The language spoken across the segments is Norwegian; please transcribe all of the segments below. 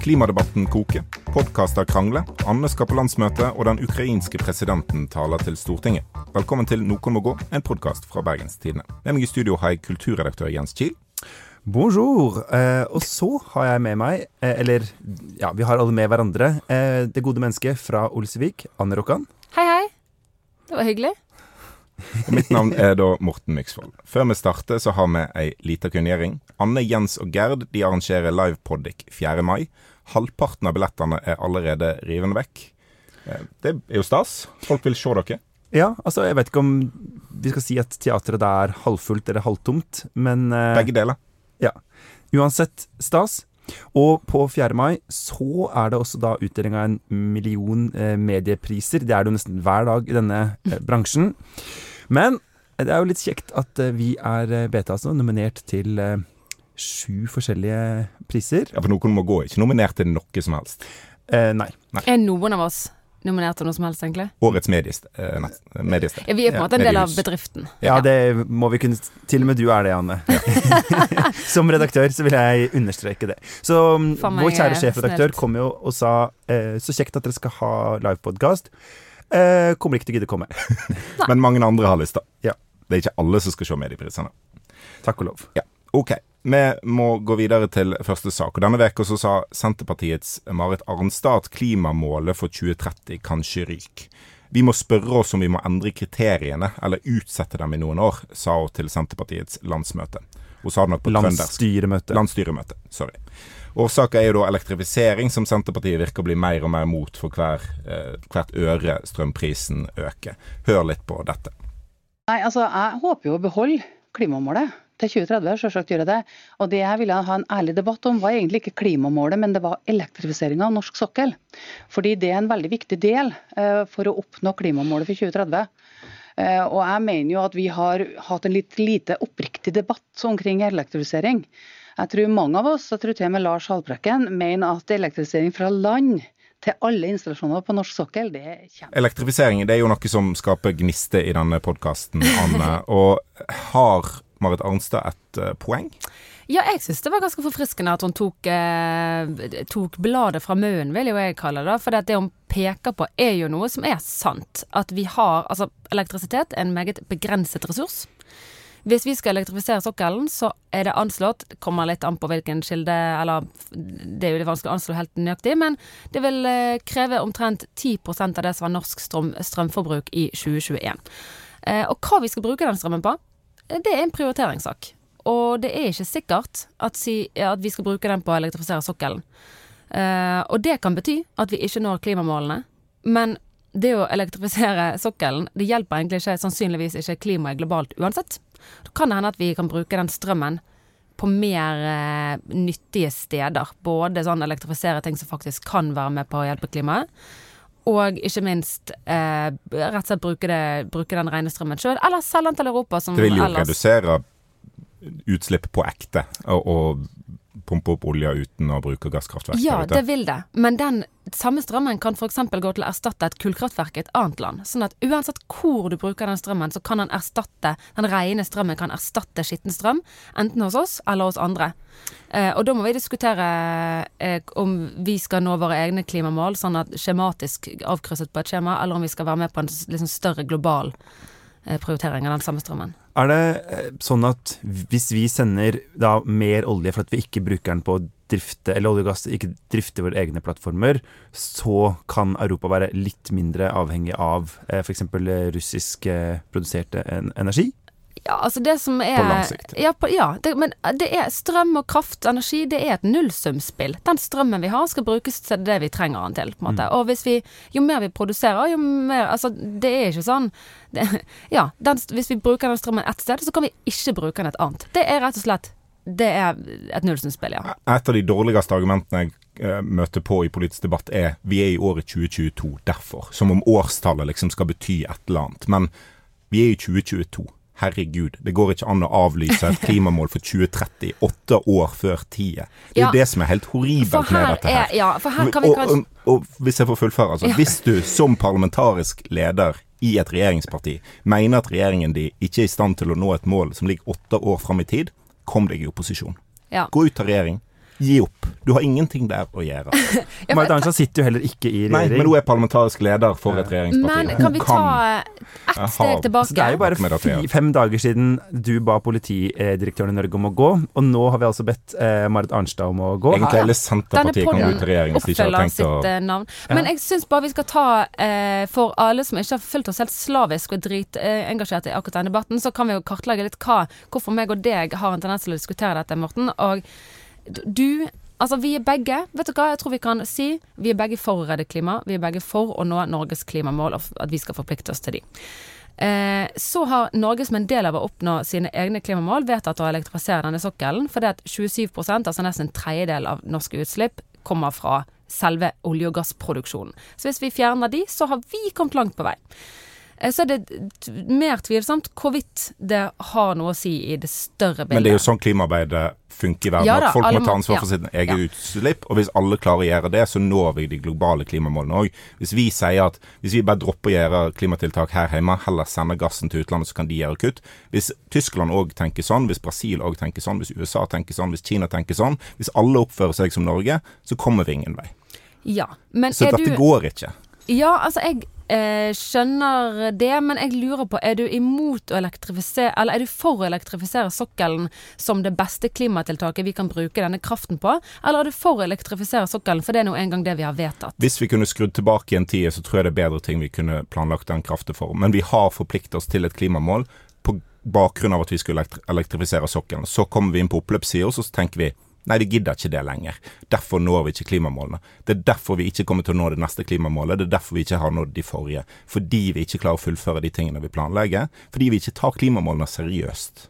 Klimadebatten koker, podkaster krangler, Anne skal på landsmøte, og den ukrainske presidenten taler til Stortinget. Velkommen til Noen må gå, en podkast fra Bergens Tidende. Med meg i studio har jeg kulturredaktør Jens Kiel. Bonjour. Eh, og så har jeg med meg, eh, eller ja, vi har alle med hverandre, eh, det gode mennesket fra Olsevik, Anne Rokkan. Hei, hei. Det var hyggelig. Mitt navn er da Morten Myksvold. Før vi starter, så har vi ei lita kunngjøring. Anne, Jens og Gerd de arrangerer livepodic 4. mai. Halvparten av billettene er allerede rivende vekk. Eh, Det er jo stas. Folk vil se dere. Ja, altså jeg vet ikke om vi skal si at teatret er halvfullt eller halvtomt, men eh, Begge deler. Ja. Uansett stas. Og på 4. mai så er det også da utdeling av en million eh, mediepriser. Det er det jo nesten hver dag i denne bransjen. Men det er jo litt kjekt at vi er beta altså nominert til sju forskjellige priser. Ja, for noen må gå. Ikke nominert til noe som helst. Eh, nei. Er noen av oss nominert til noe som helst, egentlig? Årets mediest, eh, mediested. Ja, vi er på en Ja, måte en del av bedriften. Ja, det må vi kunne Til og med du er det, Anne. Som redaktør så vil jeg understreke det. Så um, meg vår kjære sjefredaktør kom jo og sa eh, så kjekt at dere skal ha livepodkast. Eh, kommer ikke til å gidde komme. Men mange andre har lyst, da. Ja. Det er ikke alle som skal se medieprisene. Takk og lov. Ja, ok. Vi må gå videre til første sak. og Denne veka så sa Senterpartiets Marit Arnstad at klimamålet for 2030 kanskje ryker. Vi må spørre oss om vi må endre kriteriene, eller utsette dem i noen år, sa hun til Senterpartiets landsmøte. Hun sa det nok på. Landsstyremøte. Landsstyremøte. Sorry. Årsaken er jo da elektrifisering, som Senterpartiet virker å bli mer og mer mot for hver, eh, hvert øre strømprisen øker. Hør litt på dette. Nei, altså jeg håper jo å beholde klimamålet til 2030, selvsagt gjør jeg det. Og det jeg ville ha en ærlig debatt om, var egentlig ikke klimamålet, men det var elektrifiseringa av norsk sokkel. Fordi det er en veldig viktig del eh, for å oppnå klimamålet for 2030. Eh, og jeg mener jo at vi har hatt en litt lite oppriktig debatt omkring elektrifisering. Jeg tror mange av oss, jeg tror til og med Lars Haltbrekken, mener at elektrifisering fra land til alle installasjoner på norsk sokkel, det er kjempe... Elektrifisering det er jo noe som skaper gniste i denne podkasten, Anne. Og har Marit Arnstad et uh, poeng? Ja, jeg syns det var ganske forfriskende at hun tok, eh, tok bladet fra munnen, vil jo jeg kalle det. For det hun peker på er jo noe som er sant. At vi har Altså, elektrisitet er en meget begrenset ressurs. Hvis vi skal elektrifisere sokkelen, så er det anslått kommer litt an på hvilken kilde Eller det er jo det vanskelig å anslå helt nøyaktig, men det vil eh, kreve omtrent 10% av det som var norsk strøm, strømforbruk i 2021. Eh, og hva vi skal bruke den strømmen på, det er en prioriteringssak. Og det er ikke sikkert at, si, at vi skal bruke den på å elektrifisere sokkelen. Uh, og det kan bety at vi ikke når klimamålene. Men det å elektrifisere sokkelen, det hjelper egentlig ikke, sannsynligvis ikke klimaet globalt uansett. Da kan det hende at vi kan bruke den strømmen på mer uh, nyttige steder. Både sånn elektrifisere ting som faktisk kan være med på å hjelpe klimaet. Og ikke minst eh, rett og slett bruke, det, bruke den rene strømmen sjøl, eller selge den til Europa. Som Det vil jo ellers redusere utslipp på ekte, og, og pumpe opp olja uten å bruke gasskraftverk Ja, det vil det. Men den samme strømmen kan f.eks. gå til å erstatte et kullkraftverk i et annet land. Sånn at uansett hvor du bruker den strømmen, så kan den erstatte den rene strømmen kan erstatte skitten strøm. Enten hos oss eller hos andre. Eh, og da må vi diskutere eh, om vi skal nå våre egne klimamål, sånn at skjematisk avkrysset på et skjema, eller om vi skal være med på en liksom større global prioritering av den samme strømmen. Er det eh, sånn at hvis vi sender da mer olje for at vi ikke bruker den på å drifte, eller olje og gass ikke drifte våre egne plattformer, så kan Europa være litt mindre avhengig av eh, f.eks. russisk eh, produserte en energi? Ja, altså det som er På lang sikt. Ja, på, ja det, men det er strøm og kraft, energi, det er et nullsumspill. Den strømmen vi har skal brukes til det vi trenger den til, på en måte. Og hvis vi, jo mer vi produserer, jo mer Altså, det er ikke sånn det, Ja, den, hvis vi bruker den strømmen ett sted, så kan vi ikke bruke den et annet. Det er rett og slett Det er et nullsumspill, ja. Et av de dårligste argumentene jeg eh, møter på i politisk debatt er vi er i året 2022, derfor. Som om årstallet liksom skal bety et eller annet. Men vi er i 2022. Herregud, det går ikke an å avlyse et klimamål for 2030 åtte år før tida. Det er Ja. jo det som er helt horribelt med dette her. er Ja, for her kan vi og, og, og hvis jeg får fullføre, altså. Ja. Hvis du som parlamentarisk leder i et regjeringsparti mener at regjeringen din ikke er i stand til å nå et mål som ligger åtte år fram i tid, kom deg i opposisjon. Ja. Gå ut av regjering. Gi opp. Du har ingenting der å gjøre. Ja, Marit Arnstad sitter jo heller ikke i regjering. Nei, men hun er parlamentarisk leder for et regjeringsparti. Men kan vi ta ett steg tilbake? Så det er jo bare fem dager siden du ba politidirektøren i Norge om å gå, og nå har vi altså bedt eh, Marit Arnstad om å gå. Egentlig hele Senterpartiet kan gå ut i regjering hvis de ikke har tenkt å sitt eh, navn. Men jeg syns bare vi skal ta, eh, for alle som ikke har fulgt oss helt slavisk og dritengasjert i akkurat denne debatten, så kan vi jo kartlegge litt hva, hvorfor meg og deg har en tendens til å diskutere dette, Morten. Og du Altså, vi er begge Vet du hva jeg tror vi kan si? Vi er begge for å redde klima. Vi er begge for å nå Norges klimamål, og at vi skal forplikte oss til de. Eh, så har Norge som en del av å oppnå sine egne klimamål vedtatt å elektrifisere denne sokkelen, fordi at 27% altså nesten en tredjedel av norske utslipp, kommer fra selve olje- og gassproduksjonen. Så hvis vi fjerner de, så har vi kommet langt på vei. Eh, Så er det mer tvilsomt hvorvidt det har noe å si i det større bildet. Men det er jo sånn klimaarbeidet funker i verden. Ja da, at folk må ta ansvar ja. for sitt eget Ja. utslipp. Og hvis alle klarer å gjøre det, så når vi de globale klimamålene òg. Hvis vi sier at hvis vi bare dropper å gjøre klimatiltak her hjemme, heller sender gassen til utlandet, så kan de gjøre kutt. Hvis Tyskland òg tenker sånn, hvis Brasil òg tenker sånn, hvis USA tenker sånn, hvis Kina tenker sånn, hvis alle oppfører seg som Norge, så kommer vi ingen vei. Ja, men Så er dette du går ikke. Ja, altså jeg skjønner det, men jeg lurer på Er du imot å elektrifisere Eller er du for å elektrifisere sokkelen som det beste klimatiltaket vi kan bruke denne kraften på? Eller er du for å elektrifisere sokkelen, for det er nå engang det vi har vedtatt? Hvis vi kunne skrudd tilbake i en tid, så tror jeg det er bedre ting vi kunne planlagt den kraften for. Men vi har forpliktet oss til et klimamål på bakgrunn av at vi skulle elektrifisere sokkelen. Så kommer vi inn på oppløpssida, og så tenker vi nei, vi gidder ikke det lenger. Derfor når vi ikke klimamålene. Det er derfor vi ikke kommer til å nå det neste klimamålet. Det er derfor vi ikke har nådd de forrige. Fordi vi ikke klarer å fullføre de tingene vi planlegger. Fordi vi ikke tar klimamålene seriøst.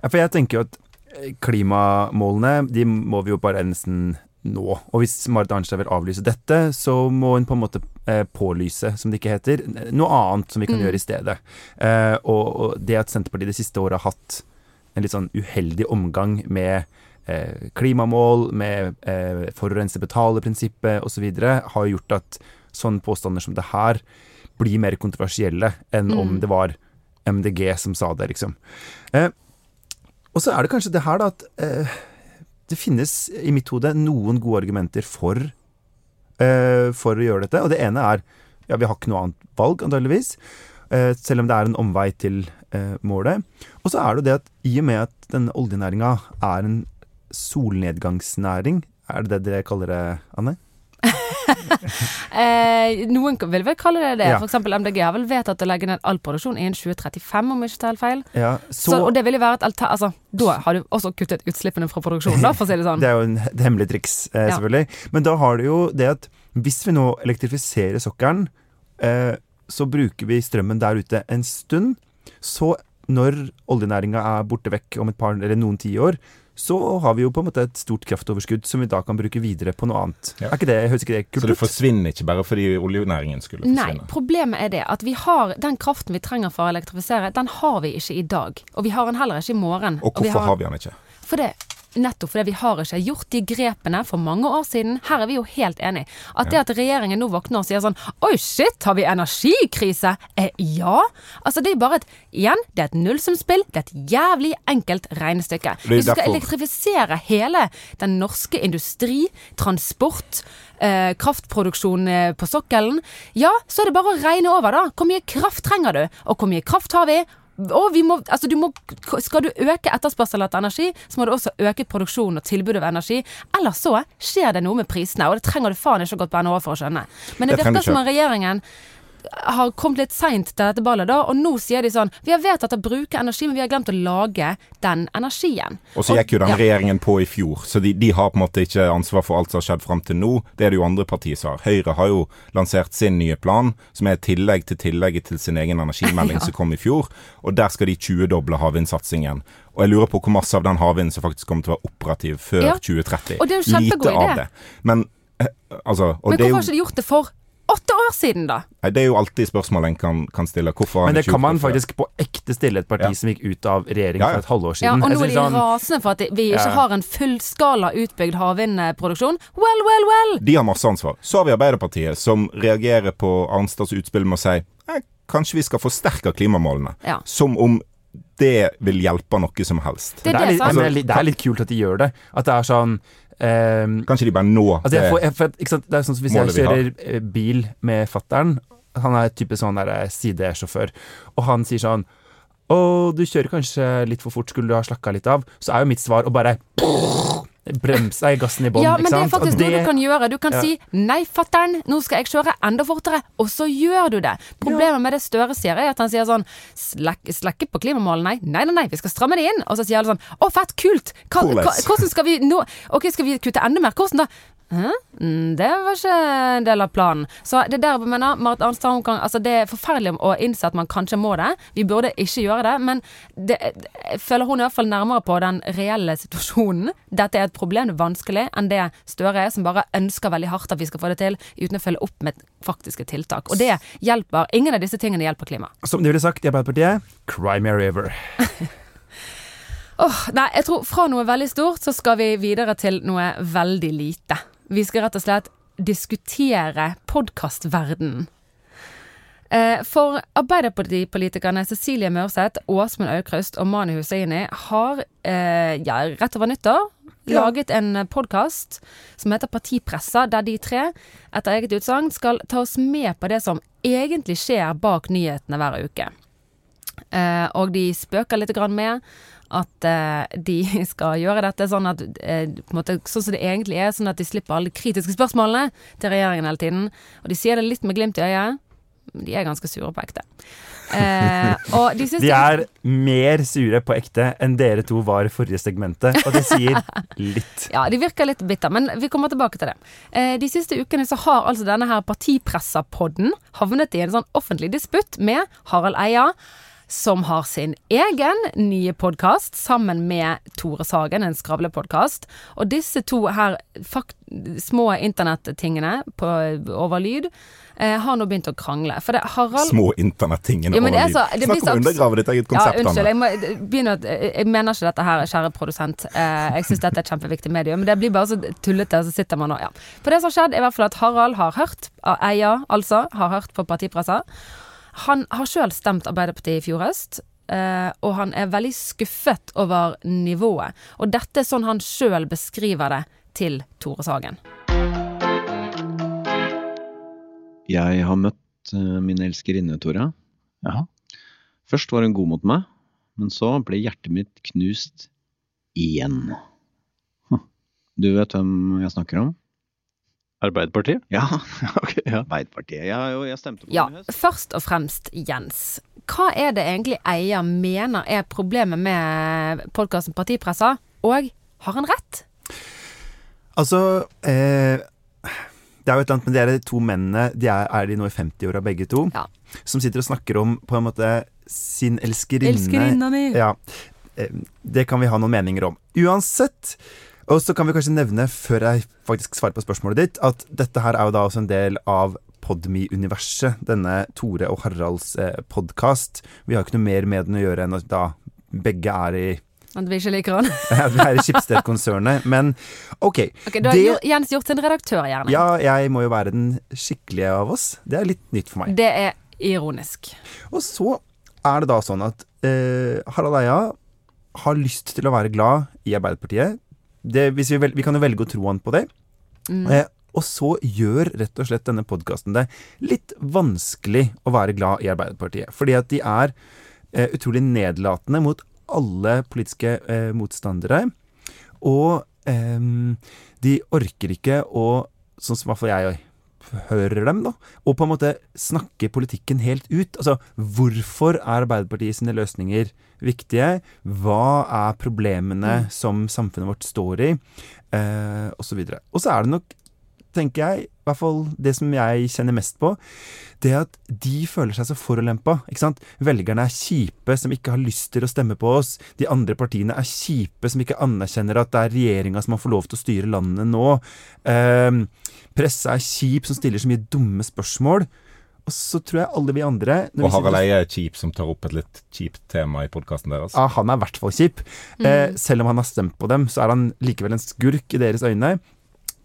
Ja, for jeg tenker jo at eh, klimamålene, de må vi jo bare nesten nå. Og hvis Marit Arnstad vil avlyse dette, så må hun på en måte eh, pålyse, som det ikke heter, noe annet som vi kan Mm. gjøre i stedet. Eh, og, det at Senterpartiet det siste året har hatt en litt sånn uheldig omgang med klimamål, med eh, forurenser betaler-prinsippet osv., har gjort at sånne påstander som det her blir mer kontroversielle enn om Mm. det var MDG som sa det, liksom. Eh, og så er det kanskje det her, da, at eh, det finnes i mitt hode noen gode argumenter for, eh, for å gjøre dette. Og det ene er ja, vi har ikke noe annet valg, antageligvis. Eh, selv om det er en omvei til eh, målet. Og så er det jo det at i og med at denne oljenæringa er en solnedgangsnæring, er det det dere kaller det, Anne? Eh, noen vil vel kalle det det. Ja. Eksempel MDG har vel vedtatt å legge ned all produksjon innen 2035, om jeg ikke tar feil. Ja, Så, og det vil jo være et alter... Altså, da har du også kuttet utslippene fra produksjonen, da, for å si det sånn. Det er jo en, et hemmelig triks, eh, Ja. selvfølgelig. Men da har du jo det at hvis vi nå elektrifiserer sokkelen, eh, så bruker vi strømmen der ute en stund. Så når oljenæringa er borte vekk om et par eller noen tiår, så har vi jo på en måte et stort kraftoverskudd som vi da kan bruke videre på noe annet. Ja. Er ikke det, Høres ikke det Så det forsvinner ikke bare fordi oljenæringen skulle forsvinne? Nei, problemet er det at vi har den kraften vi trenger for å elektrifisere, den har vi ikke i dag. Og vi har den heller ikke i morgen. Og hvorfor har vi den ikke? For det, nettopp fordi vi har ikke gjort de grepene for mange år siden. Her er vi jo helt enig. At det at regjeringen nå våkner og sier sånn Oi, shit, har vi energikrise? Eh, ja. Altså, det er bare et Igjen, det er et nullsumspill. Det er et jævlig enkelt regnestykke. Hvis du skal elektrifisere hele den norske industri, transport, eh, kraftproduksjon eh, på sokkelen, ja, så er det bare å regne over, da. Hvor mye kraft trenger du? Og hvor mye kraft har vi? Og vi må, altså du må, skal du øke etterspørselen etter energi, så må du også øke produksjonen og tilbudet av energi. Ellers så skjer det noe med prisene, og det trenger du faen ikke å gått på NHO for å skjønne. Men det, Det virker som om regjeringen har kommet litt seint til dette ballet, da, og nå sier de sånn Vi har vedtatt å bruke energi, men vi har glemt å lage den energien. Og så gikk jo den ja. regjeringen på i fjor, så de, de har på en måte ikke ansvar for alt som har skjedd fram til nå. Det er det jo andre partier som har. Høyre har jo lansert sin nye plan, som er et tillegg til tillegget til sin egen energimelding Ja. som kom i fjor. Og der skal de 20-doble havvindsatsingen. Og jeg lurer på hvor masse av den havvinden som faktisk kommer til å være operativ før Ja. 2030. Og det er jo kjempegod idé. Men eh, altså Men hvorfor har de ikke gjort det for åtte år siden, da? nei, det er jo alltid spørsmål en kan, kan stille. Hvorfor Men det kan man faktisk på ekte stille et parti Ja. som gikk ut av regjering Ja, ja. for et halvår siden. Ja, og nå er de sånn- rasende for at vi ikke Ja. har en fullskala utbygd havvindproduksjon. Well, well, well! De har masse ansvar. Så har vi Arbeiderpartiet, som reagerer på Arnstads utspill med å si kanskje vi skal forsterke klimamålene. Ja. Som om det vil hjelpe noe som helst. Det er det, det, er litt, det er litt kult at de gjør det. At det er sånn eh, Kanskje de bare nå Altså jeg får, jeg, for, ikke sant? Det er sånn som Hvis jeg kjører eh, bil med fattern Han er type sånn der eh, sidesjåfør, og han sier sånn Å, du kjører kanskje litt for fort, skulle du ha slakka litt av? Så er jo mitt svar å bare bremse deg gassen i bånn, Ja, men det er faktisk det... noe du kan gjøre. Du kan Ja. si 'nei, fatter'n, nå skal jeg kjøre enda fortere', og så gjør du det. Problemet med det Støre sier, er at han sier sånn Slekke, slekke på klimamålene', nei, nei, nei, nei, vi skal stramme det inn'. Og så sier alle sånn 'å, fett, kult', hva, Hvordan? hva, hvordan skal vi nå Ok, skal vi kutte enda mer? Hvordan da? Hæ? Mm, Det var ikke en del av planen. Så det er der jeg mener Marit Arnstad hun kan, altså Det er forferdelig å innse at man kanskje må det. Vi burde ikke gjøre det, men det, jeg føler hun er i hvert fall nærmere på den reelle situasjonen. Dette er et problem, det er vanskelig, enn det Støre er, som bare ønsker veldig hardt at vi skal få det til, uten å følge opp med faktiske tiltak. Og det hjelper. Ingen av disse tingene hjelper klimaet. Som de ville sagt i Arbeiderpartiet Cry me a river. oh, nei, jeg tror fra noe veldig stort så skal vi videre til noe veldig lite. Vi skal rett og slett diskutere podkastverdenen. Eh, For Arbeiderpartipolitikerne Cecilie Mørseth, Åsmund Aukrust og Mani Hussaini har eh, ja, rett over nyttår Ja. laget en podkast som heter Partipressa, der de tre, etter eget utsagn, skal ta oss med på det som egentlig skjer bak nyhetene hver uke. Eh, og de spøker litt grann med at eh, de skal gjøre dette sånn at eh, måte, Sånn som det egentlig er, sånn at de slipper alle de kritiske spørsmålene til regjeringen hele tiden. Og de sier det litt med glimt i øyet. De er ganske sure på ekte. Eh, og de De er mer sure på ekte enn dere to var i forrige segmentet, og det sier litt. Ja, de virker litt bitter, men vi kommer tilbake til det. Eh, de siste ukene så har altså denne her partipressa-podden havnet i en sånn offentlig disputt med Harald Eia, som har sin egen nye podkast sammen med Tore Sagen, en skravlepodkast. Og disse to her små internettingene over lyd eh, har nå begynt å krangle. For det Harald Små internettingene Ja, er over så- det blir Snakk om å undergrave ditt eget Ja, konsept, unnskyld. Jeg, må, begynne, jeg mener ikke dette her, kjære produsent. Eh, jeg syns dette er et kjempeviktig medium, men det blir bare så tullete, og så sitter man og ja. For det som har skjedd, er i hvert fall at Harald har hørt, eier Eia altså, har hørt på partipressa. Han har sjøl stemt Arbeiderpartiet i fjor høst. Uh, og han er veldig skuffet over nivået. Og dette er sånn han sjøl beskriver det til Tore Sagen. Jeg har møtt uh, min elskerinne, Tore. Jaha. Først var hun god mot meg, men så ble hjertet mitt knust igjen. Huh. Du vet hvem jeg snakker om? Arbeiderpartiet? Ja, Ok, ja. Arbeiderpartiet. Ja, jo, jeg stemte på Ja, dem i høst. først og fremst, Jens. Hva er det egentlig eier mener er problemet med podkasten Partipressa, og har han rett? Altså eh, Det er jo et eller annet med dere to mennene, de er, er de nå i 50-åra begge to, Ja. som sitter og snakker om på en måte sin elskerinne. mi. Ja, eh, det kan vi ha noen meninger om. Uansett, og så kan vi kanskje nevne, før jeg faktisk svarer på spørsmålet ditt, at dette her er jo da også en del av Podme-universet, denne Tore og Haralds eh, podkast. Vi har ikke noe mer med den å gjøre enn at da begge er i, At vi ikke liker han. vi er i Schibsted-konsernet. Men ok. Ok, Da har Det- Jens gjort sin redaktør, gjerne. Ja, jeg må jo være den skikkelige av oss. Det er litt nytt for meg. Det er ironisk. Og så er det da sånn at eh, Harald Eia har lyst til å være glad i Arbeiderpartiet. Det, hvis vi, vel, vi kan jo velge å tro han på det. Mm. Eh, og så gjør rett og slett denne podkasten det litt vanskelig å være glad i Arbeiderpartiet. Fordi at de er eh, utrolig nedlatende mot alle politiske eh, motstandere. Og ehm, de orker ikke å, sånn som i hvert fall jeg hører dem, da, og på en måte snakke politikken helt ut. Altså, hvorfor er Arbeiderpartiet sine løsninger viktige? Hva er problemene som samfunnet vårt står i? Eh, og så videre. Og så er det nok tenker jeg, i hvert fall det som jeg kjenner mest på, det at de føler seg så forulempa. ikke sant? Velgerne er kjipe som ikke har lyst til å stemme på oss. De andre partiene er kjipe som ikke anerkjenner at det er regjeringa som har fått lov til å styre landet nå. Um, pressa er kjip som stiller så mye dumme spørsmål. Og så tror jeg alle vi andre når Og Harald Eie er kjip som tar opp et litt kjipt tema i podkasten deres. Ja, han er i hvert fall kjip. Eh, selv om han har stemt på dem, så er han likevel en skurk i deres øyne.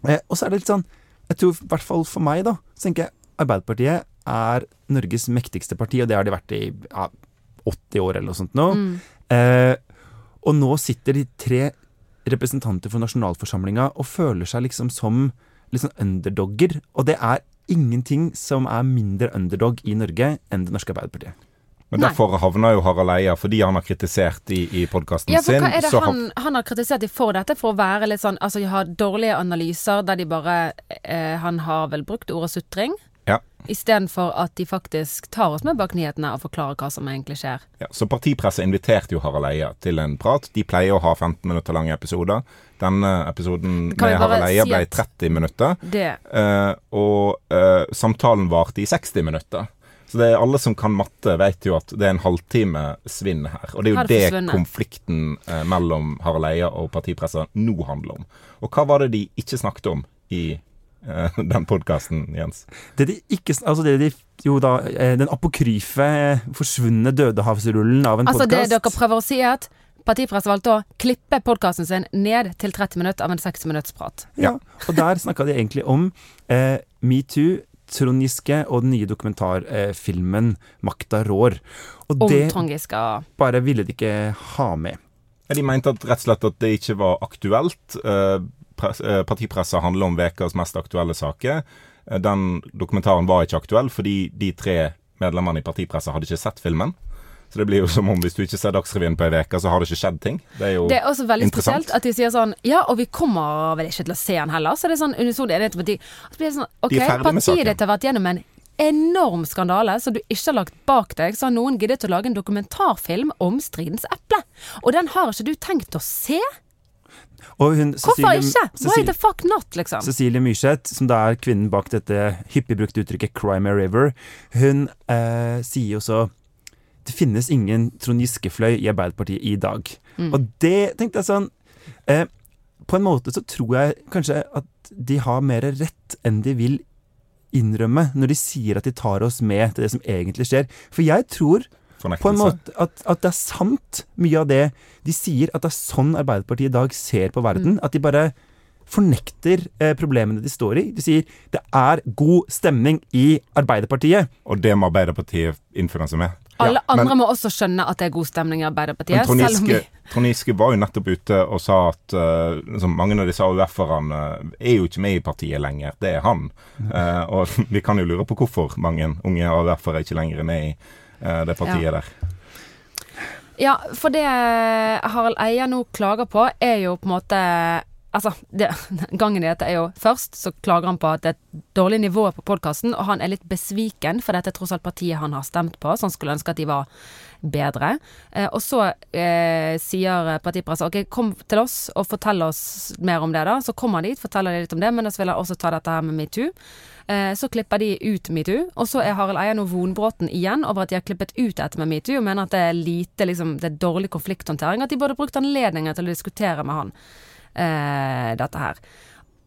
Eh, og så er det litt sånn Jeg tror i hvert fall for meg, da, så tenker jeg Arbeiderpartiet er Norges mektigste parti, og det har de vært i ja, 80 år eller noe sånt nå. Mm. Eh, og nå sitter de tre representanter for nasjonalforsamlinga og føler seg liksom som sånn underdogger. Og det er ingenting som er mindre underdog i Norge enn det norske Arbeiderpartiet. Men Nei. derfor havner jo Harald Eia, fordi han har kritisert i, i podkasten Ja, for sin hva er det så han, han har kritisert de for dette? For å være litt sånn Altså, de har dårlige analyser der de bare eh, Han har vel brukt ordet sutring? Istedenfor at de faktisk tar oss med bak nyhetene og forklarer hva som egentlig skjer. Ja, så partipresset inviterte jo Harald Eia til en prat. De pleier å ha 15 minutter lange episoder. Denne episoden Kan med Harald Eia si ble 30 minutter. Det eh, og uh, samtalen varte i 60 minutter. Så det er alle som kan matte, vet jo at det er en halvtime svinn her. Og det er jo det det konflikten eh, mellom Harald Eia og partipresset nå handler om. Og hva var det de ikke snakket om i den podkasten, Jens? Det de ikke Altså det de Jo da, eh, den apokryfe, eh, forsvunne dødehavsrullen av en Altså, det dere prøver å si, er at partipresset valgte å klippe podkasten sin ned til 30 minutter av en 60 minutts prat. Ja, og der snakka de egentlig om eh, metoo, Trond Giske og den nye dokumentarfilmen 'Makta rår'. Og Om det Trond Giske bare ville de ikke ha med. Ja, De mente at rett og slett at det ikke var aktuelt. Eh, eh, partipresset handler om ukas mest aktuelle saker. Eh, den dokumentaren var ikke aktuell fordi de tre medlemmene i partipresset hadde ikke sett filmen. Så det blir jo som om hvis du ikke ser Dagsrevyen på ei uke, så har det ikke skjedd ting. Det er jo Det er også veldig spesielt at de sier sånn Ja, og vi kommer vel ikke til å se den heller. Så det er sånn unison enighet om de Så blir det sånn OK, De partiet ditt har vært gjennom en enorm skandale som du ikke har lagt bak deg. Så har noen giddet å lage en dokumentarfilm om stridens eple. Og den har ikke du tenkt å se? Hun, Hvorfor Cecilie, ikke? Why the fuck not, liksom? Cecilie Myrseth, som da er kvinnen bak dette hyppig brukte uttrykket 'Crime a River', hun eh, sier så det finnes ingen Trond Giske-fløy i Arbeiderpartiet i dag. Mm. Og det tenkte jeg sånn eh, På en måte så tror jeg kanskje at de har mer rett enn de vil innrømme når de sier at de tar oss med til det som egentlig skjer. For jeg tror på en måte at, at det er sant, mye av det de sier, at det er sånn Arbeiderpartiet i dag ser på verden. At de bare fornekter eh, problemene de står i. De sier det er god stemning i Arbeiderpartiet. Og det må Arbeiderpartiet innfinne seg med. Alle Ja, men- andre må også skjønne at det er god stemning i Men Arbeiderpartiet. Trond vi Giske, Trond Giske var jo nettopp ute og sa at uh, liksom, mange av disse AUF-erne er jo ikke med i partiet lenger. Det er han. Uh, og vi kan jo lure på hvorfor mange unge AUF-ere ikke lenger er med i det partiet der. Ja, for det Harald Eia nå klager på, er jo på en måte Altså, det, gangen i dette er jo Først så klager han på at det er et dårlig nivå på podkasten, og han er litt besviken, for dette er tross alt partiet han har stemt på, så han skulle ønske at de var bedre. Eh, og så eh, sier partipresset OK, kom til oss og fortell oss mer om det, da. Så kommer han dit, forteller de litt om det, men så vil jeg også ta dette her med metoo. Eh, så klipper de ut metoo, og så er Harald Eia nå vonbråten igjen over at de har klippet ut dette med metoo, og mener at det er lite liksom, det er dårlig konflikthåndtering, at de burde brukt anledningen til å diskutere med han dette her.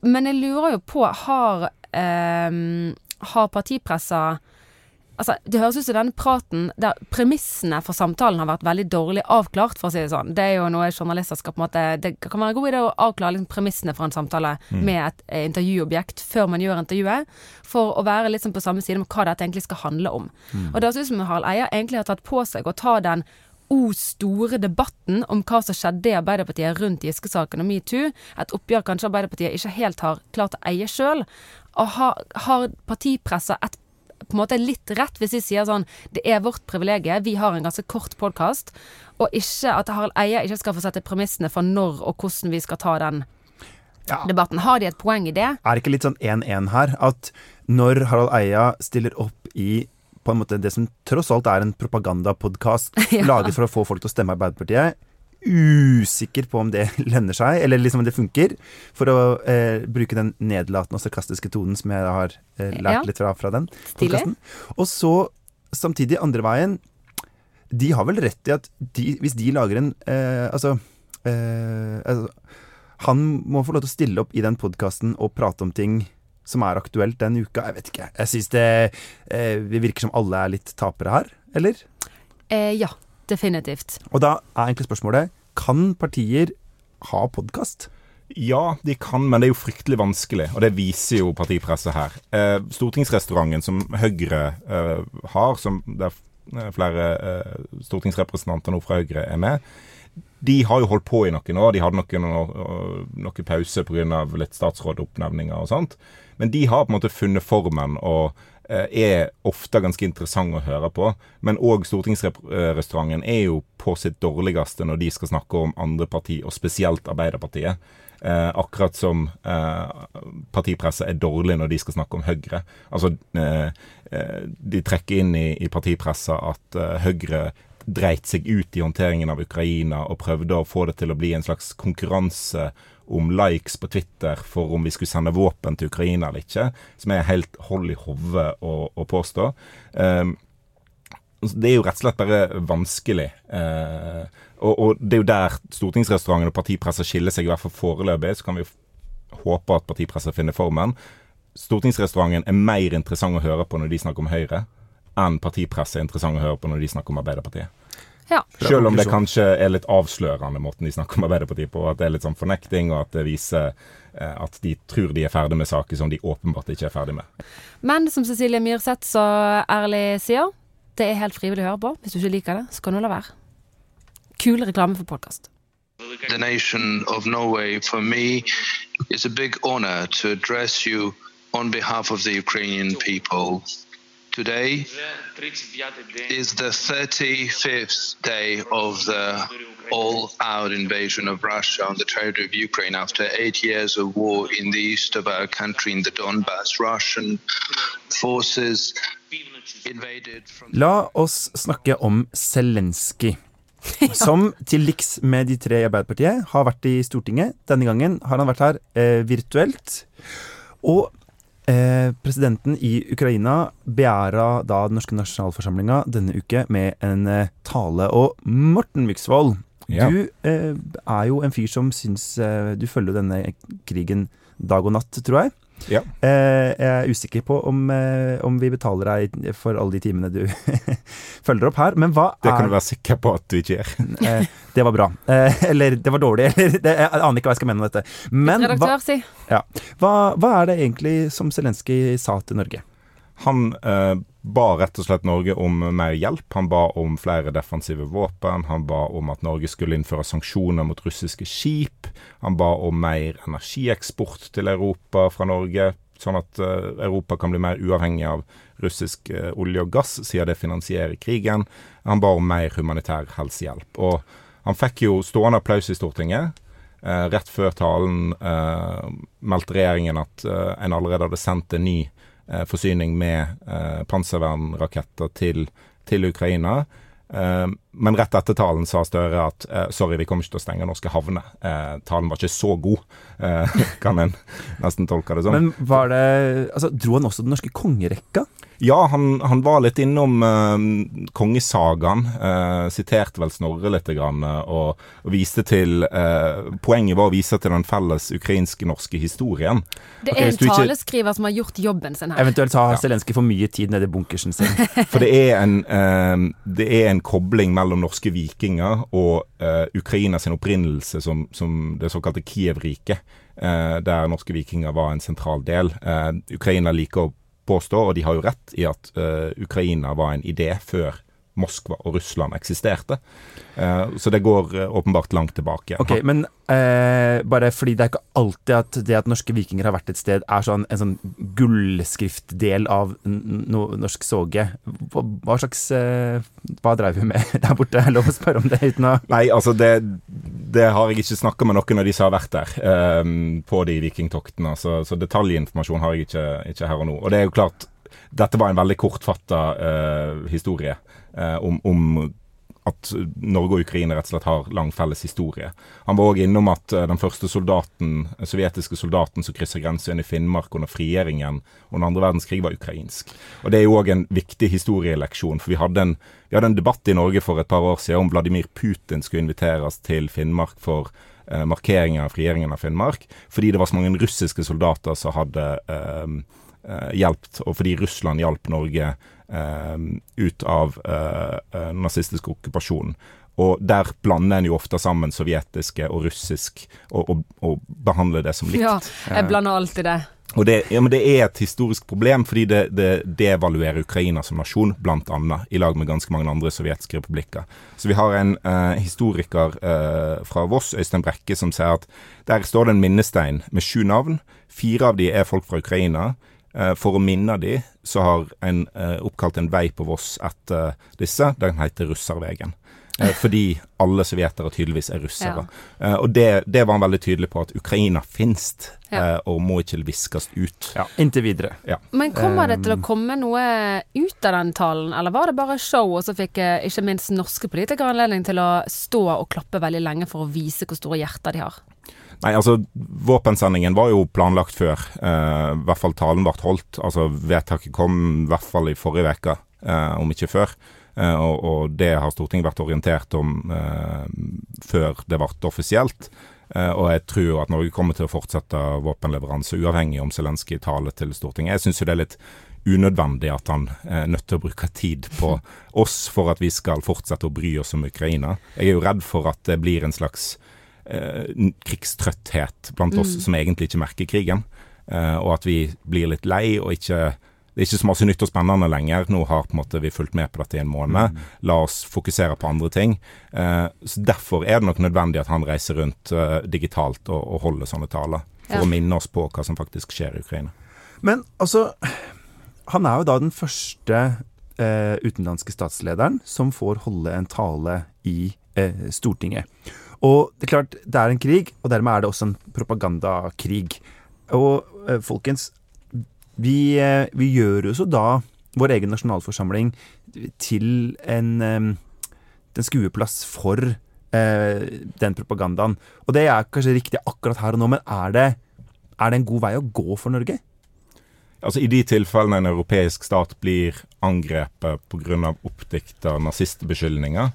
Men jeg lurer jo på, har, eh, har partipressa Altså, Det høres ut som denne praten der premissene for samtalen har vært veldig dårlig avklart, for å si det sånn. Det er jo noe journalister skal på en måte Det kan være en god idé å avklare liksom premissene for en samtale med et eh, intervjuobjekt før man gjør intervjuet, for å være sånn på samme side med hva dette egentlig skal handle om. Og det høres ut som Harald Eia egentlig har tatt på seg å ta den o store debatten om hva som skjedde i Arbeiderpartiet rundt Giske-saken og metoo, et oppgjør kanskje Arbeiderpartiet ikke helt har klart å eie sjøl, har, har partipressa et på en måte litt rett hvis de sier sånn Det er vårt privilegium, vi har en ganske kort podkast, og ikke at Harald Eia ikke skal få sette premissene for når og hvordan vi skal ta den Ja. debatten. Har de et poeng i det? Er det ikke litt sånn 1-1 her? At når Harald Eia stiller opp i på en måte det som tross alt er en propagandapodkast Ja. laget for å få folk til å stemme Arbeiderpartiet, usikker på om det lønner seg, eller liksom om det funker, for å eh, bruke den nedlatende og sarkastiske tonen som jeg har eh, lært Ja. litt fra, fra den podkasten. Og så samtidig andre veien De har vel rett i at de, hvis de lager en eh, Altså, eh, altså Han må få lov til å stille opp i den podkasten og prate om ting som er aktuelt den uka. Jeg vet ikke. Jeg syns det, eh, det virker som alle er litt tapere her, eller? Eh, ja, definitivt. Og da er egentlig spørsmålet Kan partier ha podkast? Ja, de kan, men det er jo fryktelig vanskelig, og det viser jo partipresset her. Eh, stortingsrestauranten som Høyre eh, har, som der eh, flere eh, stortingsrepresentanter nå fra Høyre er med, de har jo holdt på i noen år. De hadde noen, noen pause pga. litt statsrådoppnevninger og sånt. Men de har på en måte funnet formen og eh, er ofte ganske interessant å høre på. Men òg Stortingsrestauranten er jo på sitt dårligste når de skal snakke om andre parti, og spesielt Arbeiderpartiet. Eh, akkurat som eh, partipresset er dårlig når de skal snakke om Høyre. Altså, eh, eh de trekker inn i, i partipresset at eh, Høyre dreit seg ut i håndteringen av Ukraina og prøvde å få det til å bli en slags konkurranse om likes på Twitter for om vi skulle sende våpen til Ukraina eller ikke, som er helt hold i hodet å, å, påstå. Um, det er jo rett og slett bare vanskelig. Uh, og, og, det er jo der stortingsrestauranten og partipresset skiller seg, i hvert fall foreløpig. Så kan vi håpe at partipresset finner formen. Stortingsrestauranten er mer interessant å høre på når de snakker om Høyre, enn partipress er interessant å høre på når de snakker om Arbeiderpartiet. Ja. Selv om det kanskje er litt avslørende måten de snakker om Arbeiderpartiet på. At det er litt sånn fornekting, og at det viser eh, at de tror de er ferdig med saker som de åpenbart ikke er ferdig med. Men som Cecilie Myrseth så ærlig sier, det er helt frivillig å høre på. Hvis du ikke liker det, så kan du la være. Kul reklame for podkast. The nation of Norway, for me, is a big honor to address you on behalf of the Ukrainian people. Today is the 35th day of the all-out invasion of Russia on the territory of Ukraine after eight years of war in the east of our country, in the Donbass. Russian forces invaded from... La oss snakke om Zelenskyj. Som til liks med de tre i Arbeiderpartiet har vært i Stortinget. Denne gangen har han vært her eh, virtuelt. Og presidenten i Ukraina begjæra da den norske nasjonalforsamlinga denne uke med en eh, tale. Og Morten Myksvold, ja. du eh, er jo en fyr som syns eh, Du følger denne krigen dag og natt, tror jeg. Ja. Eh, jeg er usikker på om, eh, om, vi betaler deg for alle de timene du følger opp her, men hva er Det kan du være sikker på at du ikke gjør. Eh, det var bra. eller det var dårlig, eller det, Jeg aner ikke hva jeg skal mene om dette. Men Redaktør, si. Ja. Hva, hva, er det egentlig som Zelenskyj sa til Norge? Han eh, ba rett og slett Norge om mer hjelp. Han ba om flere defensive våpen. Han ba om at Norge skulle innføre sanksjoner mot russiske skip. Han ba om mer energieksport til Europa fra Norge, sånn at eh, Europa kan bli mer uavhengig av russisk eh, olje og gass, siden det finansierer krigen. Han ba om mer humanitær helsehjelp. Og han fikk jo stående applaus i Stortinget. Eh, rett før talen meldte regjeringen at en allerede hadde sendt en ny forsyning med eh, panservernraketter til, til Ukraina. Uh, men rett etter talen sa Støre at sorry, vi kommer ikke til å stenge norske havner. Talen var ikke så god, kan en nesten tolke det sånn. Men var det, altså, Dro han også den norske kongerekka? Ja, han, han, var litt innom eh, kongesagaen. Eh, siterte vel Snorre litt grann, uh, og, og, viste til eh, Poenget var å vise til den felles ukrainske-norske historien. Det er okay, en taleskriver ikke, som har gjort jobben sin her. Eventuelt har ja. Zelenskyj for mye tid nede i bunkersen sin. for det er, en, det er en kobling mellom norske vikinger og Ukraina sin opprinnelse som, som det såkalte Kiev-riket. der norske vikinger var en sentral del. Ukraina liker å påstå, og de har jo rett i at uh, Ukraina var en idé før Moskva og Russland eksisterte. Uh, så det går uh, åpenbart langt tilbake. Ok, Men eh, bare fordi det er ikke alltid at det at norske vikinger har vært et sted, er sånn, en sånn gullskriftdel av no norsk soge. Hva, hva slags Hva drev vi med der borte? Er lov å spørre om det uten å Nei, altså det, det har jeg ikke snakka med noen av de som har vært der eh, på de vikingtoktene. Så, så detaljinformasjon har jeg ikke, ikke, her og nå. Og det er jo klart, dette var en veldig kortfatta historie eh, om, om at Norge og Ukraina rett og slett har lang felles historie. Han var òg innom at uh, den første soldaten, sovjetiske soldaten som krysser grensen i Finnmark under frigjøringen under andre verdenskrig, var ukrainsk. Og Det er jo òg en viktig historieleksjon. for vi hadde, en, vi hadde, en, debatt i Norge for et par år siden om Vladimir Putin skulle inviteres til Finnmark for eh, markeringen av frigjøringen av Finnmark, fordi det var så mange russiske soldater som hadde eh, hjulpet, og fordi Russland hjalp Norge Eh, ut av eh, eh, nazistisk okkupasjon. Og der blander en jo ofte sammen sovjetiske og russisk, og, og, og behandler det som likt. Ja, jeg blander alltid det. Og det, ja, men det er et historisk problem, fordi det, det devaluerer Ukraina som nasjon, annet, i lag med ganske mange andre sovjetiske republikker. Så vi har en eh, historiker eh, fra Voss, Øystein Brekke, som sier at der står det en minnestein med sju navn. Fire av de er folk fra Ukraina. Eh, for å minne de, så har en eh, oppkalt en vei på Voss etter disse. Den heter Russervegen. Eh, fordi alle sovjetere tydeligvis er russere. Eh, og det, det var han veldig tydelig på, at Ukraina finnes Ja. eh, og må ikke viskes ut. Ja, inntil videre. Men kommer det til å komme noe ut av den talen, eller var det bare show, og så fikk eh, ikke minst norske politikere anledning til å stå og klappe veldig lenge for å vise hvor store hjerter de har? Nei, altså, våpensendingen var jo planlagt før. Eh, I hvert fall talen ble holdt. Altså, vedtaket kom i hvert fall i forrige uke, eh, om ikke før. Eh, og, og det har Stortinget vært orientert om eh, før det ble offisielt. Eh, og jeg tror jo at Norge kommer til å fortsette våpenleveranse, uavhengig om Zelenskyj taler til Stortinget. Jeg syns jo det er litt unødvendig at han er nødt til å bruke tid på oss for at vi skal fortsette å bry oss om Ukraina. Jeg er jo redd for at det blir en slags eh, krigstrøtthet blant oss som egentlig ikke merker krigen. Eh, og at vi blir litt lei og ikke Det er ikke så masse nytt og spennende lenger. Nå har måte vi fulgt med på dette i en måned. La oss fokusere på andre ting. Eh, så Derfor er det nok nødvendig at han reiser rundt eh, digitalt og, og holder sånne taler. For Ja. å minne oss på hva som faktisk skjer i Ukraina. Men altså Han er jo da den første eh, utenlandske statslederen som får holde en tale i eh, Stortinget. Og det er klart, det er en krig, og dermed er det også en propagandakrig. Og eh, folkens, vi, eh, vi gjør jo så da vår egen nasjonalforsamling til en, eh, en skueplass for eh, den propagandaen. Og det er kanskje riktig akkurat her og nå, men er det, er det en god vei å gå for Norge? Altså I de tilfellene en europeisk stat blir angrepet pga. oppdikta nazistbeskyldninger,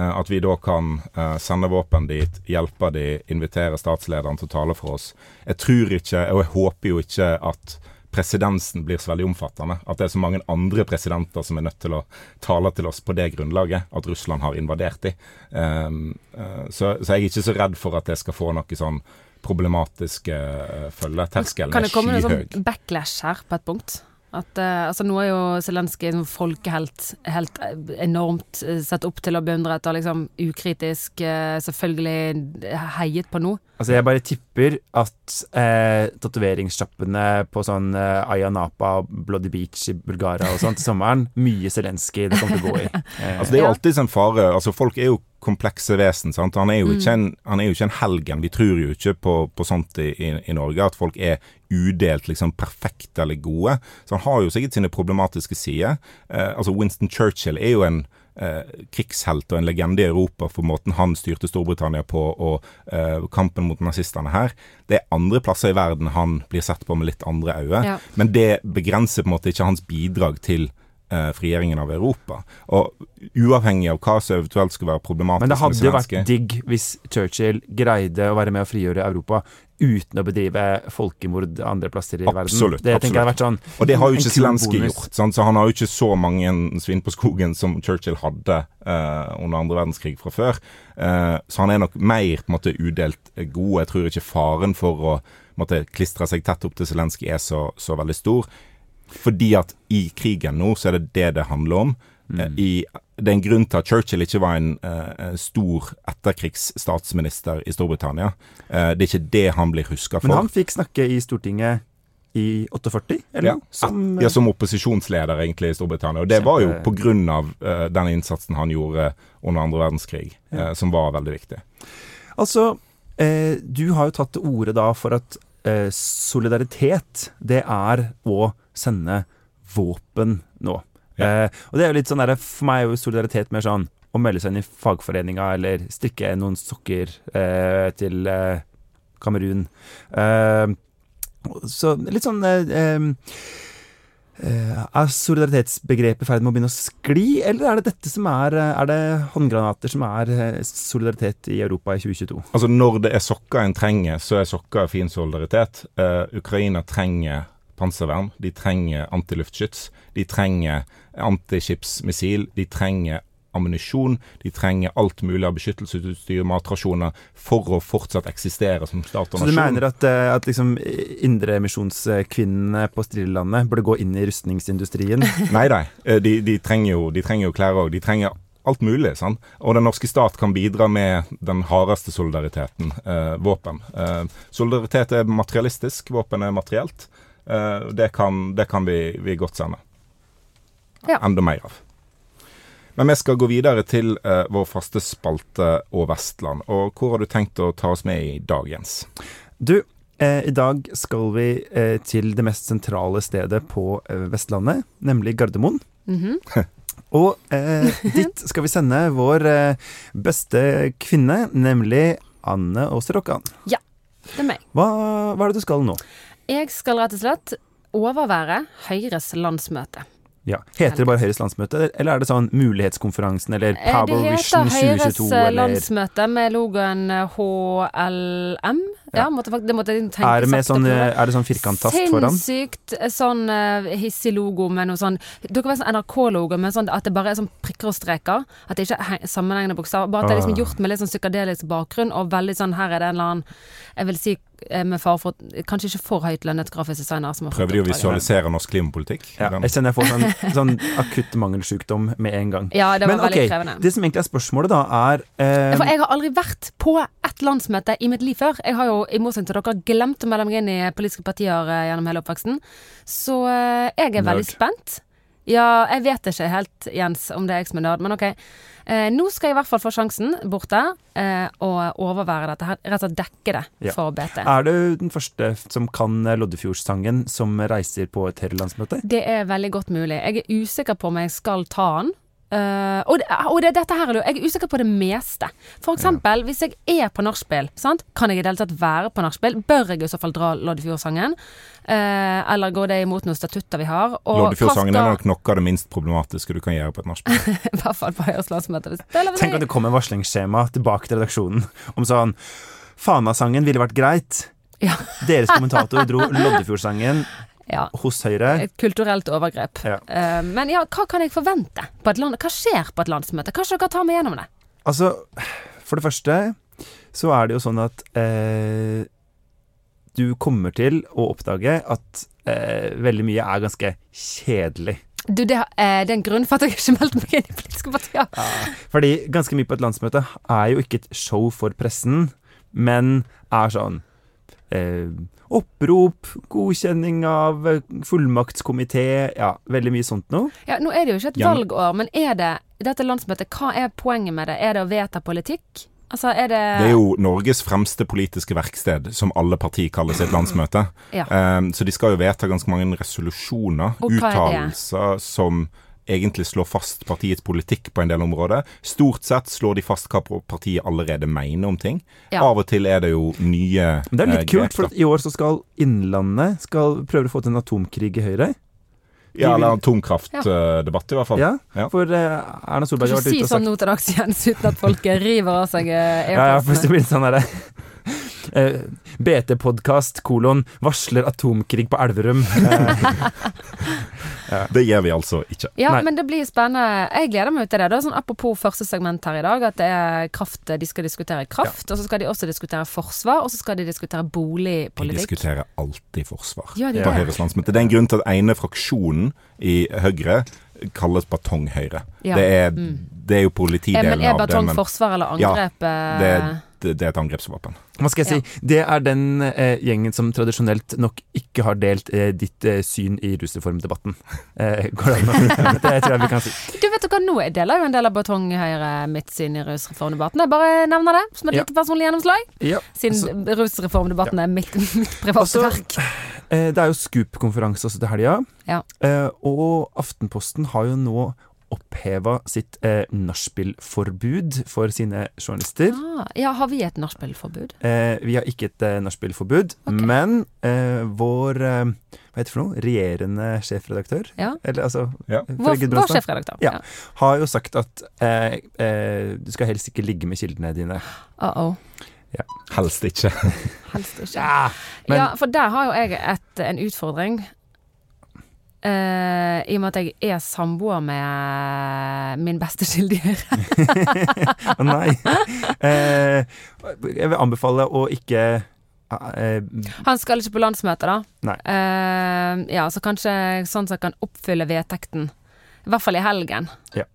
at vi da kan eh, sende våpen dit, hjelpe de, invitere statslederen til å tale for oss. Jeg tror ikke, og jeg håper jo ikke at presedensen blir så veldig omfattende. At det er så mange andre presidenter som er nødt til å tale til oss på det grunnlaget, at Russland har invadert de. Um, eh, så, så jeg er ikke så redd for at det skal få noe sånn problematiske uh, følge. Terskelen Kan er det komme noe sånn backlash her på et punkt? At, uh, altså Nå er jo Zelenskyj en folkehelt helt eh, enormt eh, sett opp til å beundret og liksom ukritisk uh, selvfølgelig heiet på nå. Altså Jeg bare tipper at uh, tatoveringssjappene på sånn uh, Ayia Napa, Bloody Beach i Bulgaria og sånn til sommeren, mye Zelenskyj det kommer til å gå i. Altså Det er jo alltid en fare. Altså Folk er jo komplekse vesen. sant? Han er jo ikke en, han er jo ikke en helgen. Vi tror jo ikke på, på sånt i, i, i Norge, at folk er udelt liksom perfekte eller gode. Så han har jo sikkert sine problematiske sider. Eh, altså Winston Churchill er jo en eh, krigshelt og en legende i Europa for måten han styrte Storbritannia på, og eh, kampen mot nazistene her. Det er andre plasser i verden han blir sett på med litt andre øyne. Ja. Men det begrenser på en måte ikke hans bidrag til frigjøringen av Europa. Og uavhengig av hva som eventuelt skulle være problematisk Men det hadde jo vært digg hvis Churchill greide å være med å frigjøre Europa uten å bedrive folkemord andre plasser i Absolutt, verden. Det tenker jeg vært sånn Og det har jo ikke Zelenskyj gjort. Sant? Så han har jo ikke så mange svin på skogen som Churchill hadde uh, under andre verdenskrig fra før. Uh, så han er nok mer på en måte udelt god. Jeg tror ikke faren for å måtte, klistre seg tett opp til Zelenskyj er så, så veldig stor. Fordi at i krigen nå, så er det det det handler om. Mm. Eh, I, det er en grunn til at Churchill ikke var en uh, stor etterkrigsstatsminister i Storbritannia. Uh, det er ikke det han blir huska for. Men han fikk snakke i Stortinget i 48, eller? Ja, Som, ja, som opposisjonsleder egentlig i Storbritannia. Og det var jo pga. på grunn av eh, den innsatsen han gjorde under andre verdenskrig, eh, som var veldig viktig. Altså, eh, du har jo tatt til orde da for at eh, solidaritet, det er å sende våpen nå. Ja. Eh, og det er jo litt sånn der, For meg er jo solidaritet mer sånn å melde seg inn i fagforeninga eller strikke noen sokker eh, til eh, Kamerun. Eh, så litt sånn eh, eh, Er solidaritetsbegrepet i ferd med å begynne å skli, eller er det dette som er Er det håndgranater som er solidaritet i Europa i 2022? Altså Når det er sokker en trenger, så er sokker fin solidaritet. Eh, Ukraina trenger panservern, de trenger antiluftskyts, de trenger antiskipsmissil, de trenger ammunisjon, de trenger alt mulig av beskyttelsesutstyr, matrasjoner, for å fortsatt eksistere som stat og nasjon. Så du mener at, eh, at liksom indremisjonskvinnene på Stridelandet burde gå inn i rustningsindustrien? Nei, nei. Eh, De, de, trenger jo, de trenger jo klær òg. De trenger alt mulig. sant? Og den norske stat kan bidra med den hardeste solidariteten. Eh, våpen. Eh, solidaritet er materialistisk, våpen er materielt. Eh, det, kan, det kan vi, vi godt sende. Ja. Enda mer av. Men vi skal gå videre til eh, vår faste spalte og Vestland. Og hvor har du tenkt å ta oss med i dag, Jens? Du, eh, i dag skal vi eh, til det mest sentrale stedet på eh, Vestlandet, nemlig Gardermoen. Mhm. Og eh, dit skal vi sende vår eh, beste kvinne, nemlig Anne Åse Rokkan. Det er meg. Hva, hva er det du skal nå? Jeg skal rett og slett overvære Høyres landsmøte. Ja. Heter det bare Høyres landsmøte, eller er det sånn Mulighetskonferansen eller Power Vision 2022? Det heter Høyres 2022 eh, landsmøte med logoen eh, HLM. Ja, Ja. måtte, det måtte jeg tenke er det, med sånn, eh, er det sånn firkanttast foran? Sinnssykt eh, sånn eh, hissig logo med noe sånn Dere vet sånn NRK-logo med sånn at det bare er sånn prikker og streker? At det ikke er he- sammenhengende bokstaver. Bare at det er liksom Ah. gjort med litt sånn psykadelisk bakgrunn, og veldig sånn Her er det en eller annen Jeg vil si eh, med fare for Kanskje ikke for høytlønnet grafisk designer som har Prøver de å visualisere norsk klimapolitikk? Ja, jeg kjenner jeg får sånn, sånn akutt mangelsjukdom med en gang. Ja, det var Men veldig okay, krevende. det som egentlig er spørsmålet da, er eh, For jeg har aldri vært på et landsmøte i mitt liv før. Jeg har jo, i motsetning til dere, glemt å melde meg inn i politiske partier eh, gjennom hele oppveksten. Så eh, jeg er veldig Nerd. spent. Ja, jeg vet ikke helt, Jens, om det er jeg som er nerd, men ok. Eh, nå skal jeg i hvert fall få sjansen borte eh, og overvære dette her. Rett og slett dekke det Ja. for BT. Er du den første som kan Loddefjordsangen som reiser på et Høyre-landsmøte? Det er veldig godt mulig. Jeg er usikker på om jeg skal ta den. Eh, og det, og det, dette her er Jeg er usikker på det meste. For eksempel, hvis jeg er på nachspiel, kan jeg i det hele tatt være på nachspiel? Bør jeg i så fall dra Loddefjordsangen? Uh, eller går det imot noen statutter vi har? Loddefjordsangen er nok noe av det minst problematiske du kan gjøre på et nachspiel. I hvert fall på Høyres landsmøte. Tenk at det kom en varslingsskjema tilbake til redaksjonen om sånn Fana-sangen ville vært greit. Ja. Deres kommentator dro Loddefjordsangen ja. hos Høyre. Et kulturelt overgrep. Ja. Eh, men ja, hva kan jeg forvente land? Hva skjer på et landsmøte? Hva skal dere ta med gjennom det? Altså, for det første så er det jo sånn at eh, du kommer til å oppdage at eh, veldig mye er ganske kjedelig. Du, det, eh, er en grunn for at jeg ikke meldte meg inn i politiske partier. Fordi ganske mye på et landsmøte er jo ikke et show for pressen, men er sånn eh, opprop, godkjenning av eh, fullmaktskomité, ja, veldig mye sånt noe. Ja, nå er det jo ikke et valgår, men er det dette landsmøtet, hva er poenget med det? Er det å vedta politikk? Altså, er det Det er jo Norges fremste politiske verksted, som alle partier kaller sitt landsmøte. Ja. Um, så de skal jo vedta ganske mange resolusjoner, er uttalelser, som egentlig slår fast partiets politikk på en del områder. Stort sett slår de fast hva partiet allerede mener om ting. Ja. Av og til er det jo nye Men det er eh, litt kult, for at i år så skal Innlandet skal prøve å få til en atomkrig i Høyre. Ja, eller atomkraftdebatt, atomkraftdebatt, i hvert fall. Ja, Ja. for uh, Erna Solberg har vært ute og sånn sagt nå til dags Jens uten at folk river av seg eh, Ja, ja, for blir det sånn derre eh, BT-podkast kolon varsler atomkrig på Elverum. Eh, Det gjør vi altså ikke. Ja, Nei. men det blir spennende. Jeg gleder meg til det. da sånn Apropos første segment her i dag, at det er kraft De skal diskutere kraft, og så skal de også diskutere forsvar, og så skal de diskutere boligpolitikk. De diskuterer alltid forsvar Ja, de på. Høyres landsmøte. Det er en grunn til at ene fraksjonen i Høyre kalles Batonghøyre. Ja. Det, er, Mm. det er jo politidelen av det. Men er batong forsvar eller angrep? Ja, det, det, det er et angrepsvåpen. Hva skal jeg si? Det er den eh, gjengen som tradisjonelt nok ikke har delt eh, ditt eh, syn i rusreformdebatten. Eh, går det an å Det tror jeg vi kan si. Du vet dere nå, jeg deler jo en del av Batonghøyre mitt syn i rusreformdebatten. Jeg bare nevner det som et Ja. lite personlig gjennomslag. Ja, Siden rusreformdebatten er mitt, mitt private Altså, verk. eh, det er jo Scoop-konferanse også til helga. Ja. Eh, og Aftenposten har jo nå oppheva sitt eh, nachspiel-forbud for sine journalister. Ah, ja, har vi et nachspielforbud? Eh, vi har ikke et eh, nachspielforbud. Okay. Men eh, vår eh, Hva heter det for noe? Regjerende sjefredaktør? Ja. Eller altså Ja. Vår, vår sjefredaktør. Ja. har jo sagt at eh, eh, du skal helst ikke ligge med kildene dine. Uh -oh. Helst ikke. Helst ikke. Ja, men ja, for der har jo jeg et, en utfordring. Eh, I og med at jeg er samboer med min beste kilddyr. Nei. Uh, jeg vil anbefale å ikke uh, Han skal ikke på landsmøte, da. Nei. Ja, så kanskje sånn som kan oppfylle vedtekten. I hvert fall i helgen. Ja.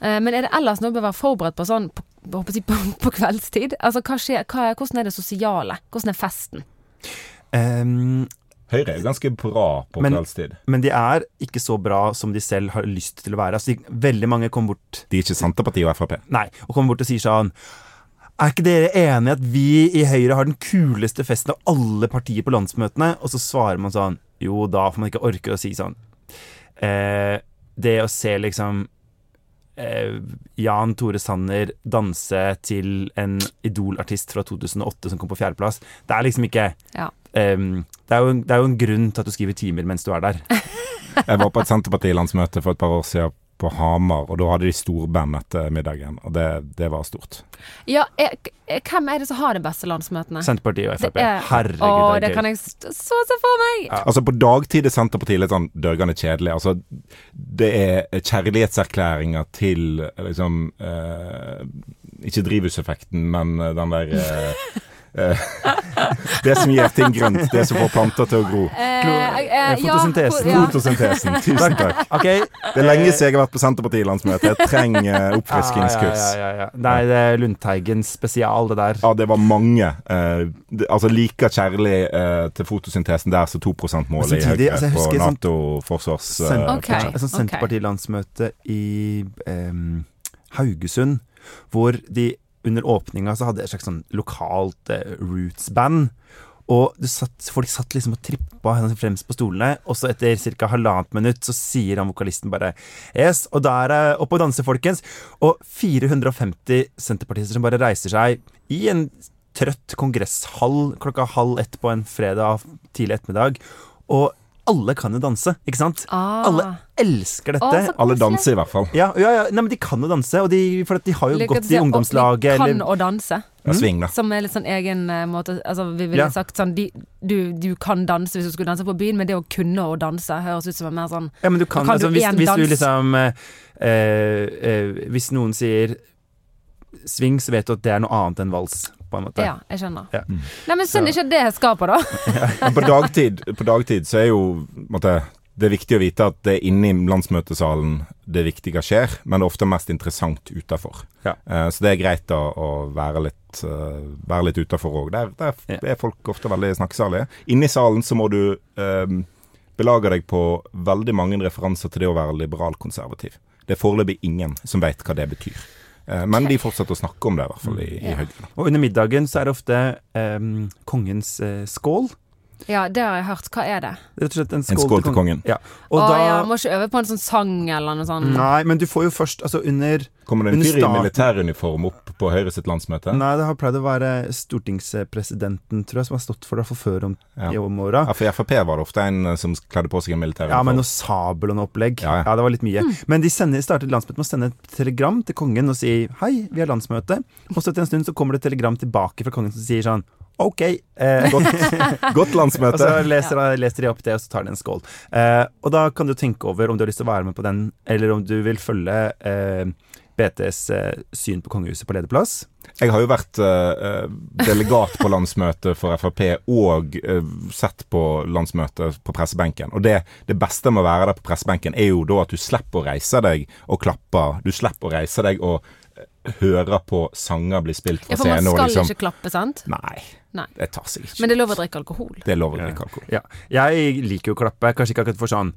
Eh, men er det ellers noe å være forberedt på sånn på, på, på, kveldstid? Altså, hva skjer, hva, hvordan er det sosiale? Hvordan er festen? em, Høyre er jo ganske bra på Men- kveldstid. Men de er ikke så bra som de selv har lyst til å være. Altså, de, veldig mange kommer bort De er ikke Senterpartiet og Frp. Nei, og kommer bort og sier sånn Er ikke dere enige at vi i Høyre har den kuleste festen av alle partier på landsmøtene? Og så svarer man sånn Jo, da får man ikke orke å si sånn. Eh, det å se liksom Jan Tore Sanner danse til en idolartist fra 2008 som kom på fjerdeplass, det er liksom ikke Ja. um, det, er jo, en- det er jo en grunn til at du skriver timer mens du er der. Jeg var på et Senterparti-landsmøte for et par år siden på Hamar, og da hadde de storband etter middagen, og det, det var stort. Ja, er, hvem er det som har de beste landsmøtene? Senterpartiet og Frp. Er- Herregud, Å, det det kan jeg så se for meg! Altså På dagtid er Senterpartiet litt sånn dørgende kjedelig. Altså Det er kjærlighetserklæringer til liksom eh, Ikke drivhuseffekten, men den der eh, eh, Det som gir ting grønt. Det som får planter til å gro. Eh, eh, ja, fotosyntesen. ja. Fotosyntesen. Tusen takk. Okay. Det er lenge siden jeg har vært på Senterparti-landsmøte. Jeg trenger oppfriskingskurs. Ja, ja, ja, ja. Nei, det er Lundteigen spesial, det der. Ja, det var mange. Eh, altså Like kjærlig eh, til fotosyntesen der som 2%-målet i Høyre altså, på sånn- Nato-forsvars... Sen- okay. Ok, Et sånt ok. Senterpartilandsmøte i um, Haugesund, hvor de under åpninga så hadde jeg et slags sånn lokalt eh, roots-band. Og satt, folk satt liksom og trippa fremst på stolene, og så etter ca. halvannet minutt så sier han vokalisten bare Yes, og da er det oppe og danse, folkens. Og 450 senterpartister som bare reiser seg i en trøtt kongresshall klokka halv ett på en fredag tidlig ettermiddag. Og alle kan jo danse, ikke sant? Ah. Alle elsker dette. Alle danser i hvert fall. Ja, ja, ja. Nei, men de kan jo danse, og de, for de har jo Lykke gått i ungdomslaget. De Eller, kan å danse, Ja, sving, da. som er litt sånn egen eh, måte Altså, vi ville Ja. sagt sånn de, du, du kan danse hvis du skulle danse på byen, men det å kunne å danse høres ut som en mer sånn ja, men du kan, Kan du altså, hvis, hvis du liksom eh, eh, Hvis noen sier sving, så vet du at det er noe annet enn vals, på en måte. Ja, jeg skjønner. Ja. Nei, men synd ikke det skaper, da. Men på dagtid, på dagtid så er jo måtte, det er viktig å vite at det er inne i landsmøtesalen det viktige skjer, men det er ofte mest interessant utafor. Ja. så det er greit å, å være litt, uh, være litt utafor òg. Der, der Ja. er folk ofte veldig snakkesalige. Inne i salen så må du um, belage deg på veldig mange referanser til det å være liberal-konservativ. Det er foreløpig ingen som vet hva det betyr. Eh, men de fortsetter å snakke om det, i hvert fall i, i. Høyre. Og under middagen så er det ofte um, kongens uh, skål. Ja, det har jeg hørt. Hva er det? Rett og slett en En skål, skål til kongen. Ja. Og Å da ja, må ikke øve på en sånn sang eller noe sånt. Nei, men du får jo først Altså under Kommer det en fyr i militæruniform opp på Høyre sitt landsmøte? Nei, det har pleid å være stortingspresidenten, tror jeg, som har stått for det for før om, Ja. i om åra. Ja, for Frp var det ofte en eh, som kledde på seg en militæruniform. Ja, men noe sabel og noe opplegg. Ja, Ja, ja. det var litt mye. Men de sender, startet landsmøtet med å sende et telegram til kongen og si hei, vi har landsmøte. Og så etter en stund så kommer det et telegram tilbake fra kongen som sier sånn ok. Eh, Godt, godt og så leser, leser de opp det, og så tar de en skål. Eh, og da kan du tenke over om du har lyst til å være med på den, eller om du vil følge eh, BTs eh, syn på kongehuset på lederplass. Jeg har jo vært eh, delegat på landsmøtet for Frp og eh, sett på landsmøtet på pressebenken. Og det, det beste med å være der på pressebenken er jo da at du slipper å reise deg og klappe. Du slipper å reise deg og eh, høre på sanger bli spilt Ja, for man skal liksom ikke klappe, sant? Nei, Nei. det tar seg ikke. Men det er lov å drikke alkohol. Det er lov å drikke alkohol. Ja. Jeg liker jo å klappe, kanskje ikke akkurat for sånn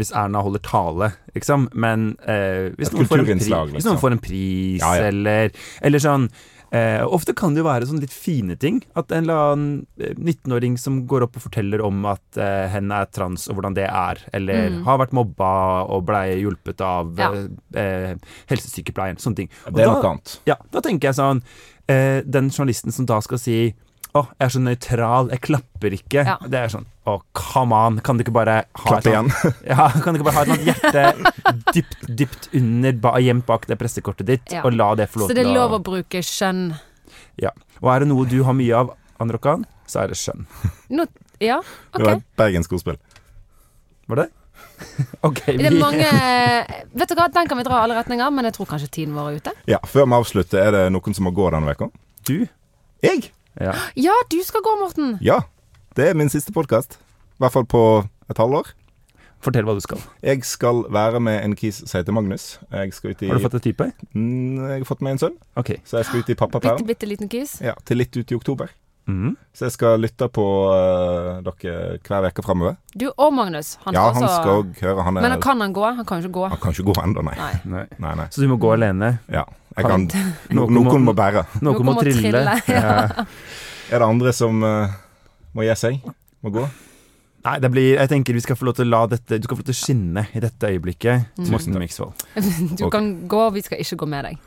hvis Erna holder tale, liksom, men eh, hvis, noen får en pri, kulturinnslag, hvis noen liksom. får en pris, Ja, ja. eller, eller sånn eh, Ofte kan det jo være sånne litt fine ting. At en eller annen eh, 19-åring som går opp og forteller om at eh, hen er trans, og hvordan det er, eller Mm. har vært mobba og blei hjulpet av Ja. eh, eh, helsesykepleieren. Sånne ting. Og Det er noe annet. ja, da tenker jeg sånn eh, Den journalisten som da skal si Å, jeg er så nøytral, jeg klapper ikke. Ja. Det er sånn Å, come on. Kan du ikke bare ha Klapp et igjen. sånt, ja, kan du ikke bare ha et sånt hjerte dypt, dypt under, ba, gjemt bak det pressekortet ditt, Ja. og la det få lov Så det er lov å bruke skjønn. Ja. Og er det noe du har mye av, Anrokan, så er det skjønn. No, ja, Det var et bergensk ordspill. Var det? ok, Det er mange Vet du hva, den kan vi dra alle retninger, men jeg tror kanskje tiden vår er ute. Ja, Før vi avslutter, er det noen som må gå denne uka? Du? Jeg? Ja. Ja, du skal gå, Morten! Ja. Det er min siste podkast. I hvert fall på et halvår. Fortell hva du skal. Jeg skal være med en kis som heter Magnus. Jeg skal ut i Har du fått et type? Mm, Jeg har fått meg en sønn, Okay. så jeg skal ut i Bitte, pappaperm. bitte liten kis. Ja, til litt ut i oktober. Mhm. Så jeg skal lytte på uh, dere hver uke framover. Du og Magnus. Han Ja, skal han også skal òg høre. Han, er, Men kan han gå? Han kan jo ikke gå. han kan ikke gå ennå, nei. Nei. Nei. nei. Så du må gå alene? Ja. Jeg kan, no, Noen må- må bære. Noen Noen må må trille. trille, Ja. Er det andre som uh, må gi seg? Må gå? Nei, det blir Jeg tenker vi skal få lov til å la dette Du skal få lov til å skinne i dette øyeblikket. Mm. Morten Miksvold. Du kan gå, vi skal ikke gå med deg.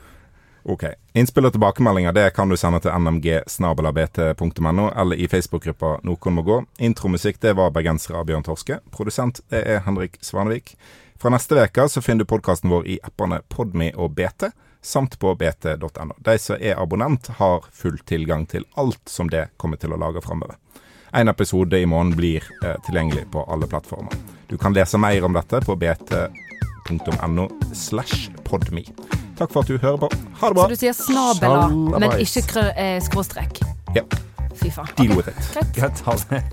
Ok. Innspill og tilbakemeldinger det kan du sende til nmg.bt.no eller i Facebook-gruppa Noen må gå. Intromusikk det var bergensere av Bjørn Torske. Produsent det er Henrik Svanevik. Fra neste uke så finner du podkasten vår i appene Podme og BT, samt på bt.no. De som er abonnent, har full tilgang til alt som det kommer til å lage framover. En episode i måneden blir eh, tilgjengelig på alle plattformer. Du kan lese mer om dette på bt.no slash podme. Takk for at du hører på. Ha det bra. Så du sier snabela, men ikke eh, skråstrek. Ja. Fy faen. Deal with it. Greit. Greit, ha det.